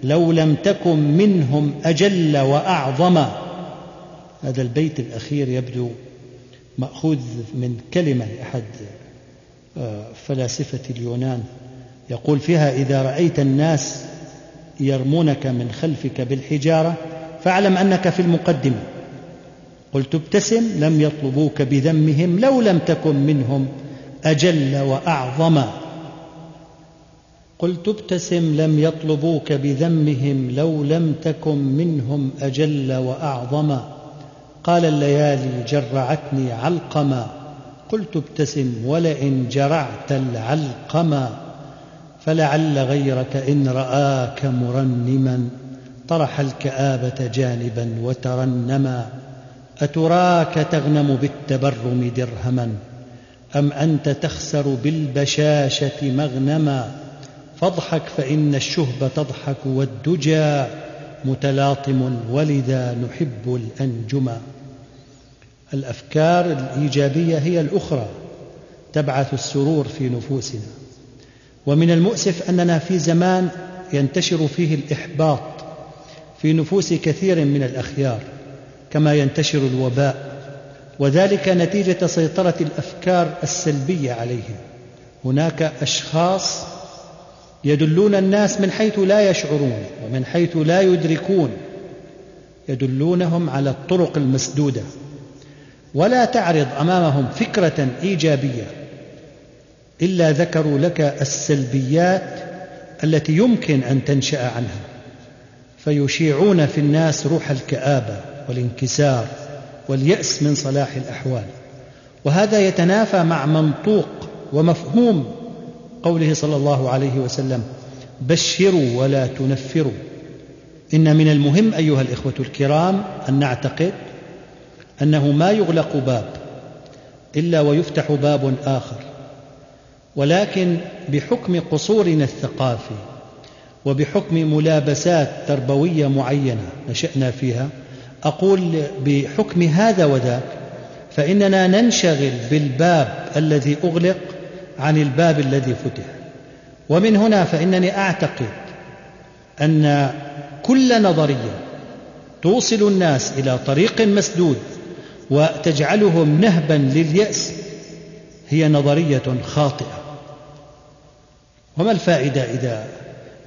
لو لم تكن منهم أجل وأعظم. هذا البيت الأخير يبدو مأخوذ من كلمة لأحد آه، فلاسفة اليونان. يقول فيها إذا رأيت الناس يرمونك من خلفك بالحجارة فاعلم أنك في المقدمة قلت ابتسم لم يطلبوك بذمهم لو لم تكن منهم أجل وأعظم. قلت ابتسم لم يطلبوك بذمهم لو لم تكن منهم أجل وأعظم. قال الليالي جرعتني علقما. قلت ابتسم ولئن جرعت العلقما. فلعل غيرك إن رآك مرنما طرح الكآبة جانبا وترنما أتراك تغنم بالتبرم درهما أم أنت تخسر بالبشاشة مغنما؟ فاضحك فإن الشهب تضحك والدجى متلاطم ولذا نحب الأنجما. الأفكار الإيجابية هي الأخرى تبعث السرور في نفوسنا. ومن المؤسف أننا في زمان ينتشر فيه الإحباط في نفوس كثير من الأخيار كما ينتشر الوباء وذلك نتيجة سيطرة الأفكار السلبية عليهم. هناك أشخاص يدلون الناس من حيث لا يشعرون ومن حيث لا يدركون يدلونهم على الطرق المسدودة. ولا تعرض أمامهم فكرة إيجابية إلا ذكروا لك السلبيات التي يمكن أن تنشأ عنها فيشيعون في الناس روح الكابه والانكسار واليأس من صلاح الأحوال. وهذا يتنافى مع منطوق ومفهوم قوله صلى الله عليه وسلم بشروا ولا تنفروا إن من المهم أيها الإخوة الكرام أن نعتقد أنه ما يغلق باب إلا ويفتح باب آخر. ولكن بحكم قصورنا الثقافي وبحكم ملابسات تربوية معينة نشانا فيها أقول بحكم هذا وذاك فإننا ننشغل بالباب الذي أغلق عن الباب الذي فتح. ومن هنا فإنني أعتقد أن كل نظرية توصل الناس إلى طريق مسدود وتجعلهم نهبا لليأس هي نظرية خاطئة. وما الفائدة إذا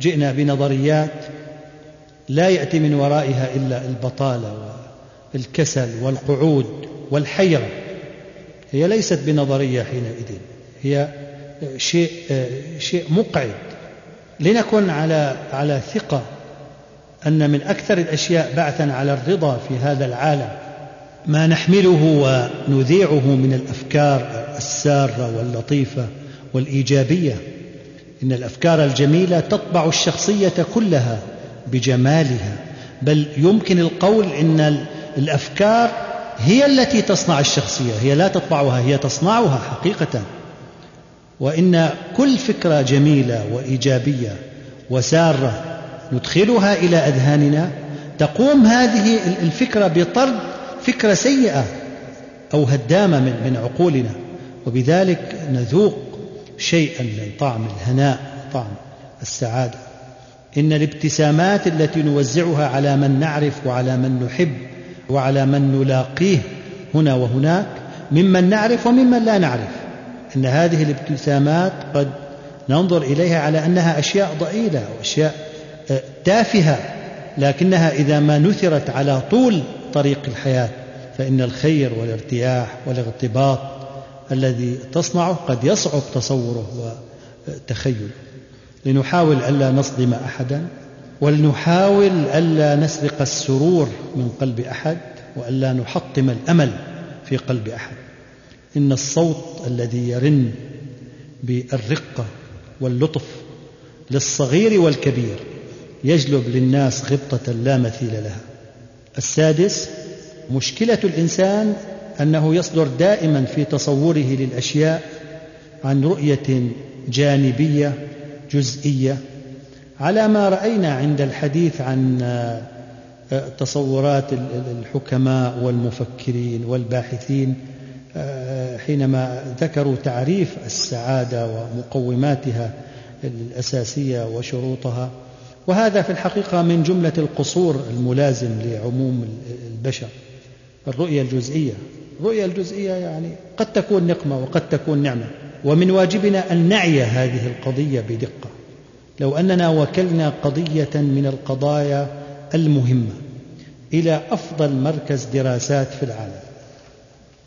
جئنا بنظريات لا يأتي من ورائها إلا البطالة والكسل والقعود والحيرة؟ هي ليست بنظرية حينئذ هي شيء شيء مقعد. لنكن على على ثقة أن من أكثر الأشياء بعثا على الرضا في هذا العالم ما نحمله ونذيعه من الأفكار السارة واللطيفة والإيجابية. إن الأفكار الجميلة تطبع الشخصية كلها بجمالها بل يمكن القول إن الأفكار هي التي تصنع الشخصية هي لا تطبعها هي تصنعها حقيقة. وإن كل فكرة جميلة وإيجابية وسارة ندخلها إلى أذهاننا تقوم هذه الفكرة بطرد فكرة سيئة أو هدامة من عقولنا. وبذلك نذوق شيئا من طعم الهناء طعم السعادة. إن الابتسامات التي نوزعها على من نعرف وعلى من نحب وعلى من نلاقيه هنا وهناك ممن نعرف وممن لا نعرف. إن هذه الابتسامات قد ننظر إليها على أنها أشياء ضئيلة واشياء آه، تافهة لكنها إذا ما نثرت على طول طريق الحياة فإن الخير والارتياح والارتباط الذي تصنعه قد يصعب تصوره وتخيله. لنحاول ألا نصدم أحدا ولنحاول ألا نسرق السرور من قلب أحد وألا نحطم الأمل في قلب أحد. إن الصوت الذي يرن بالرقه واللطف للصغير والكبير يجلب للناس غبطه لا مثيل لها. السادس مشكلة الإنسان أنه يصدر دائما في تصوره للأشياء عن رؤية جانبية جزئية. على ما رأينا عند الحديث عن تصورات الحكماء والمفكرين والباحثين آه، حينما ذكروا تعريف السعادة ومقوماتها الأساسية وشروطها. وهذا في الحقيقة من جملة القصور الملازم لعموم البشر. الرؤية الجزئية. الرؤية الجزئية يعني قد تكون نقمة وقد تكون نعمة. ومن واجبنا أن نعي هذه القضية بدقة. لو أننا وكلنا قضية من القضايا المهمة إلى أفضل مركز دراسات في العالم.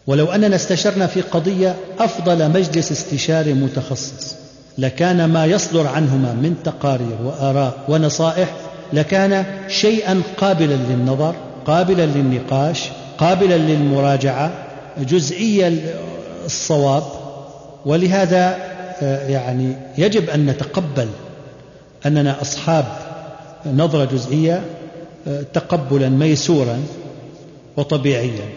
ولو أننا استشرنا في قضية أفضل مجلس استشاري متخصص لكان ما يصدر عنهما من تقارير وآراء ونصائح لكان شيئا قابلا للنظر قابلا للنقاش قابلا للمراجعة جزئي الصواب ولهذا آه، يعني يجب أن نتقبل أننا أصحاب نظرة جزئية تقبلا ميسورا وطبيعيا.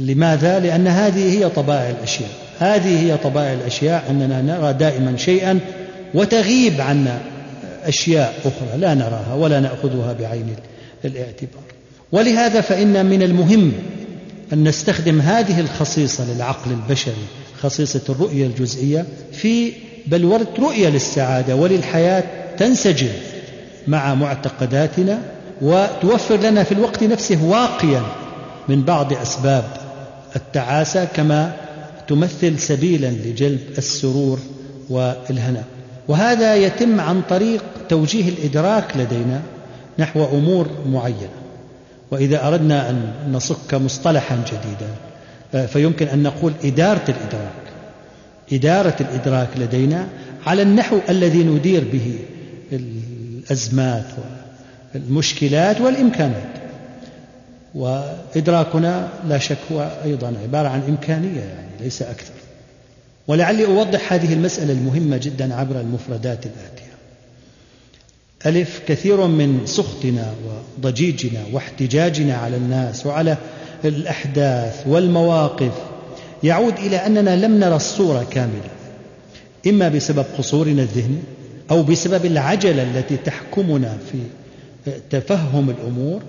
لماذا؟ لأن هذه هي طبائع الأشياء. هذه هي طبائع الأشياء أننا نرى دائما شيئا وتغيب عنا أشياء أخرى لا نراها ولا نأخذها بعين الاعتبار. ولهذا فإن من المهم أن نستخدم هذه الخصيصة للعقل البشري خصيصة الرؤية الجزئية في بلوره رؤية للسعادة وللحياة تنسجم مع معتقداتنا وتوفر لنا في الوقت نفسه واقيا من بعض أسباب التعاسة كما تمثل سبيلا لجلب السرور والهناء وهذا يتم عن طريق توجيه الإدراك لدينا نحو أمور معينة. وإذا أردنا أن نصك مصطلحا جديدا فيمكن أن نقول إدارة الإدراك إدارة الإدراك لدينا على النحو الذي ندير به الأزمات المشكلات والإمكانات. وإدراكنا لا شك هو أيضا عبارة عن إمكانية يعني ليس أكثر. ولعلي أوضح هذه المسألة المهمة جدا عبر المفردات الآتية. ألف كثير من سخطنا وضجيجنا واحتجاجنا على الناس وعلى الأحداث والمواقف يعود إلى أننا لم نرى الصورة كاملة إما بسبب قصورنا الذهني أو بسبب العجلة التي تحكمنا في تفهم الأمور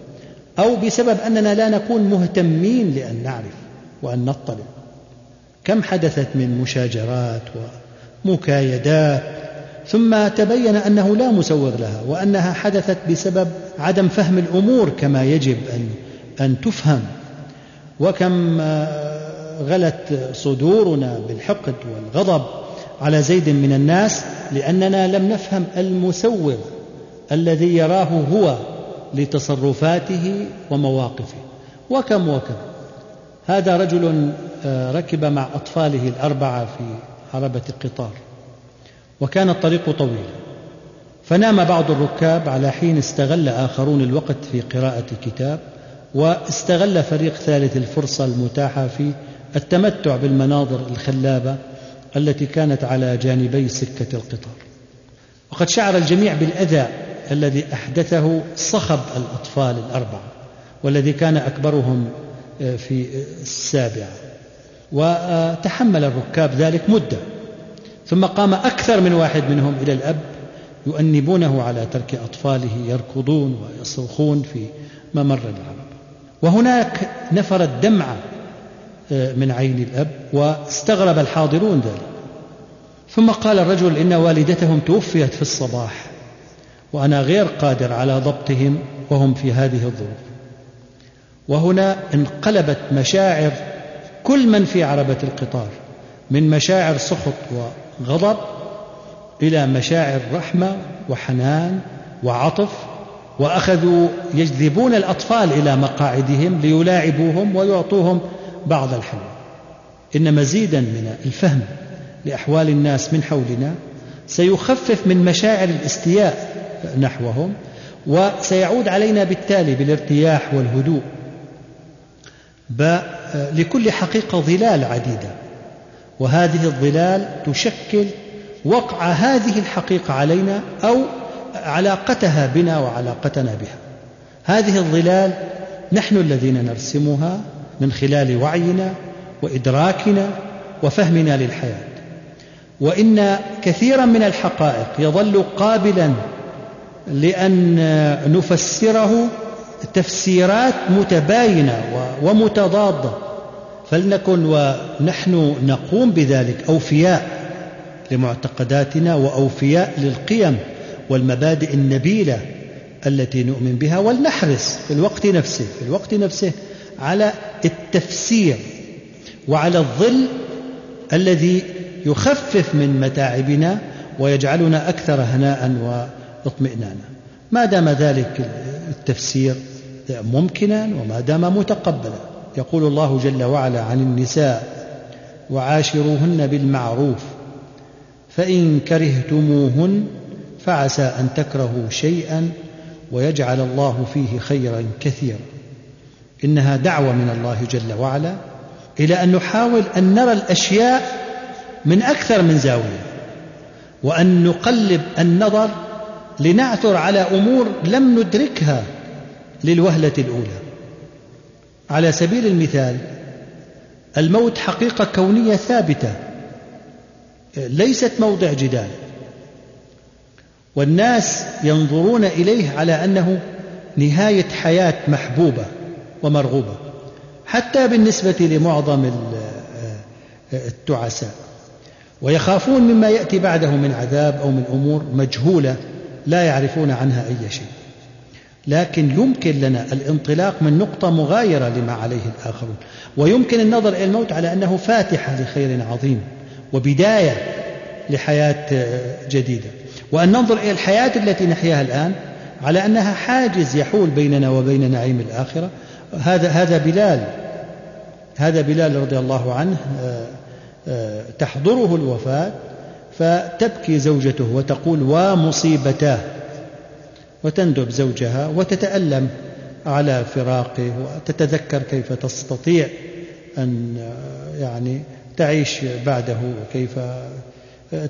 أو بسبب أننا لا نكون مهتمين لأن نعرف وأن نطلع. كم حدثت من مشاجرات ومكايدات ثم تبين أنه لا مسوغ لها وأنها حدثت بسبب عدم فهم الأمور كما يجب أن أن تفهم. وكم غلت صدورنا بالحقد والغضب على زيد من الناس لأننا لم نفهم المسوغ الذي يراه هو لتصرفاته ومواقفه. وكم وكم. هذا رجل آه، ركب مع أطفاله الأربعة في عربه القطار. وكان الطريق طويلا. فنام بعض الركاب على حين استغل آخرون الوقت في قراءة كتاب واستغل فريق ثالث الفرصة المتاحة في التمتع بالمناظر الخلابة التي كانت على جانبي سكة القطار. وقد شعر الجميع بالأذى الذي أحدثه صخب الأطفال الأربعة والذي كان أكبرهم آه، في السابعة. وتحمل الركاب ذلك مدة. ثم قام أكثر من واحد منهم إلى الأب يؤنبونه على ترك أطفاله يركضون ويصرخون في ممر العرب. وهناك نفرت دمعة آه، من عين الأب واستغرب الحاضرون ذلك. ثم قال الرجل إن والدتهم توفيت في الصباح وأنا غير قادر على ضبطهم وهم في هذه الظروف. وهنا انقلبت مشاعر كل من في عربة القطار من مشاعر سخط وغضب إلى مشاعر رحمة وحنان وعطف وأخذوا يجذبون الأطفال إلى مقاعدهم ليلاعبوهم ويعطوهم بعض الحلوى إن مزيدا من الفهم لأحوال الناس من حولنا سيخفف من مشاعر الاستياء نحوهم وسيعود علينا بالتالي بالارتياح والهدوء. لكل حقيقة ظلال عديدة. وهذه الظلال تشكل وقع هذه الحقيقة علينا أو علاقتها بنا وعلاقتنا بها. هذه الظلال نحن الذين نرسمها من خلال وعينا وإدراكنا وفهمنا للحياة. وإن كثيرا من الحقائق يظل قابلا لأن نفسره تفسيرات متباينة ومتضادة. فلنكن ونحن نقوم بذلك أوفياء لمعتقداتنا وأوفياء للقيم والمبادئ النبيلة التي نؤمن بها ولنحرص في الوقت نفسه في الوقت نفسه على التفسير وعلى الظل الذي يخفف من متاعبنا ويجعلنا أكثر هناء واطمئنانا. ما دام ذلك التفسير ممكنا وما دام متقبلا. يقول الله جل وعلا عن النساء وعاشروهن بالمعروف فإن كرهتموهن فعسى أن تكرهوا شيئا ويجعل الله فيه خيرا كثيرا. إنها دعوة من الله جل وعلا إلى أن نحاول أن نرى الأشياء من أكثر من زاوية وأن نقلب النظر لنعثر على أمور لم ندركها للوهلة الأولى. على سبيل المثال الموت حقيقة كونية ثابتة ليست موضع جدال. والناس ينظرون إليه على أنه نهاية حياة محبوبة ومرغوبة حتى بالنسبة لمعظم التعساء. ويخافون مما يأتي بعده من عذاب أو من أمور مجهولة لا يعرفون عنها أي شيء. لكن يمكن لنا الانطلاق من نقطة مغايرة لما عليه الآخرون. ويمكن النظر إلى الموت على أنه فاتحة لخير عظيم وبداية لحياة جديدة. وأن ننظر إلى الحياة التي نحياها الآن على أنها حاجز يحول بيننا وبين نعيم الآخرة. هذا هذا بلال هذا بلال رضي الله عنه آه، آه، تحضره الوفاة فتبكي زوجته وتقول ومصيبتاه وتندب زوجها وتتألم على فراقه وتتذكر كيف تستطيع أن يعني تعيش بعده وكيف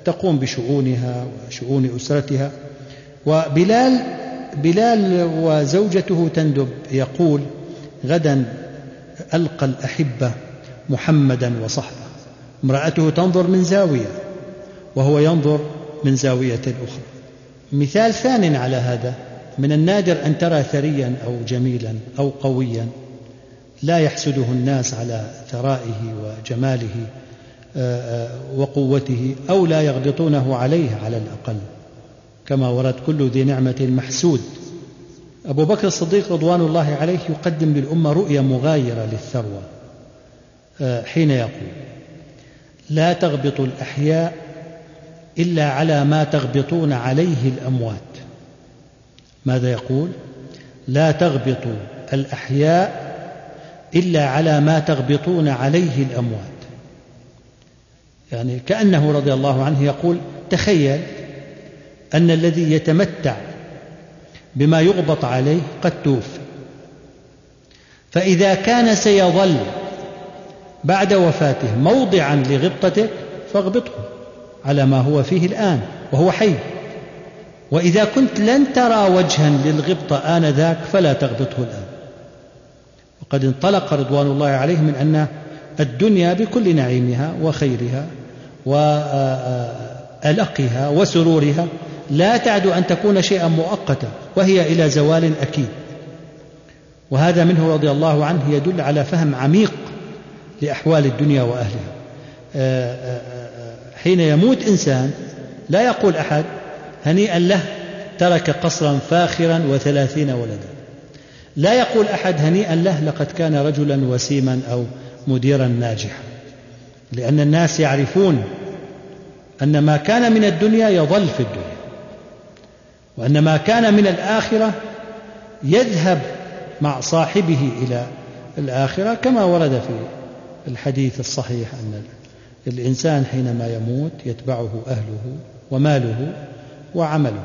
تقوم بشؤونها وشؤون أسرتها. وبلال بلال وزوجته تندب يقول غدا ألقى الأحبة محمدا وصحبه. امرأته تنظر من زاوية وهو ينظر من زاوية أخرى. مثال ثان على هذا من النادر أن ترى ثريا أو جميلا أو قويا لا يحسده الناس على ثرائه وجماله آه، آه، وقوته أو لا يغبطونه عليه على الأقل كما ورد كل ذي نعمة محسود. أبو بكر الصديق رضوان الله عليه يقدم للأمة رؤية مغايرة للثروة آه، حين يقول لا تغبطوا الأحياء إلا على ما تغبطون عليه الأموات. ماذا يقول؟ لا تغبطوا الأحياء إلا على ما تغبطون عليه الأموات. يعني كأنه رضي الله عنه يقول تخيل أن الذي يتمتع بما يغبط عليه قد توفي. فإذا كان سيظل بعد وفاته موضعا لغبطتك فاغبطه. على ما هو فيه الآن وهو حي. وإذا كنت لن ترى وجها للغبطة آنذاك فلا تغبطه الآن. وقد انطلق رضوان الله عليه من أن الدنيا بكل نعيمها وخيرها وألقها وسرورها لا تعد أن تكون شيئا مؤقتا وهي إلى زوال أكيد. وهذا منه رضي الله عنه يدل على فهم عميق لأحوال الدنيا وأهلها. آه، آه، آه، حين يموت إنسان لا يقول أحد هنيئا له ترك قصرا فاخرا وثلاثين ولدا. لا يقول أحد هنيئا له لقد كان رجلا وسيما أو مديرا ناجحا. لأن الناس يعرفون أن ما كان من الدنيا يظل في الدنيا وأن ما كان من الآخرة يذهب مع صاحبه إلى الآخرة كما ورد في الحديث الصحيح أن الإنسان حينما يموت يتبعه أهله وماله وعمله.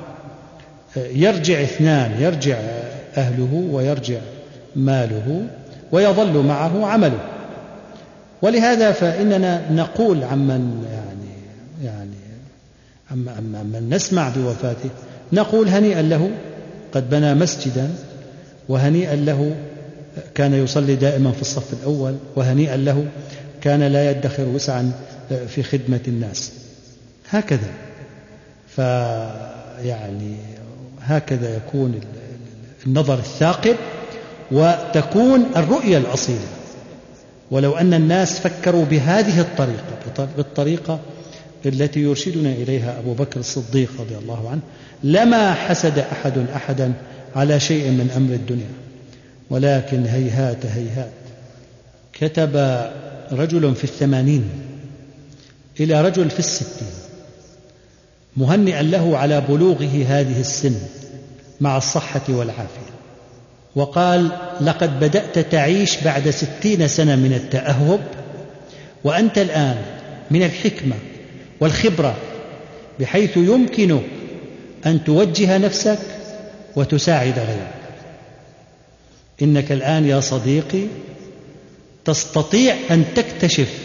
يرجع اثنان يرجع أهله ويرجع ماله ويظل معه عمله. ولهذا فإننا نقول عمن يعني يعني عمن نسمع بوفاته نقول هنيئا له قد بنى مسجدا وهنيئا له كان يصلي دائما في الصف الأول وهنيئا له كان لا يدخر وسعا في خدمة الناس. هكذا. فيعني هكذا يكون النظر الثاقب وتكون الرؤية الأصيلة. ولو أن الناس فكروا بهذه الطريقة بالطريقة التي يرشدنا إليها أبو بكر الصديق رضي الله عنه لما حسد أحد أحدا على شيء من أمر الدنيا. ولكن هيهات هيهات. كتب رجل في الثمانين إلى رجل في الستين مهنئا له على بلوغه هذه السن مع الصحة والعافية. وقال لقد بدأت تعيش بعد ستين سنة من التأهب وأنت الآن من الحكمة والخبرة بحيث يمكنك أن توجه نفسك وتساعد غيرك. إنك الآن يا صديقي تستطيع أن تكتشف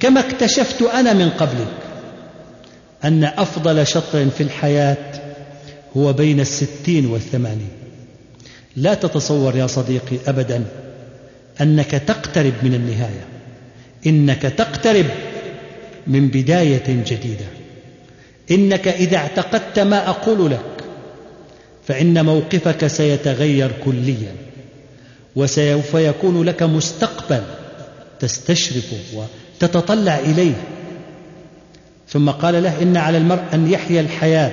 كما اكتشفت أنا من قبلك أن أفضل شطر في الحياة هو بين الستين والثمانين. لا تتصور يا صديقي أبدا أنك تقترب من النهاية إنك تقترب من بداية جديدة. إنك إذا اعتقدت ما أقول لك فإن موقفك سيتغير كليا وسوف يكون لك مستقبل تستشرف وتتطلع إليه. ثم قال له إن على المرء أن يحيا الحياة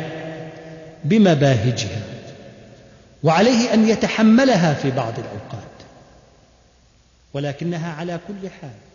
بمباهجها وعليه أن يتحملها في بعض الأوقات ولكنها على كل حال.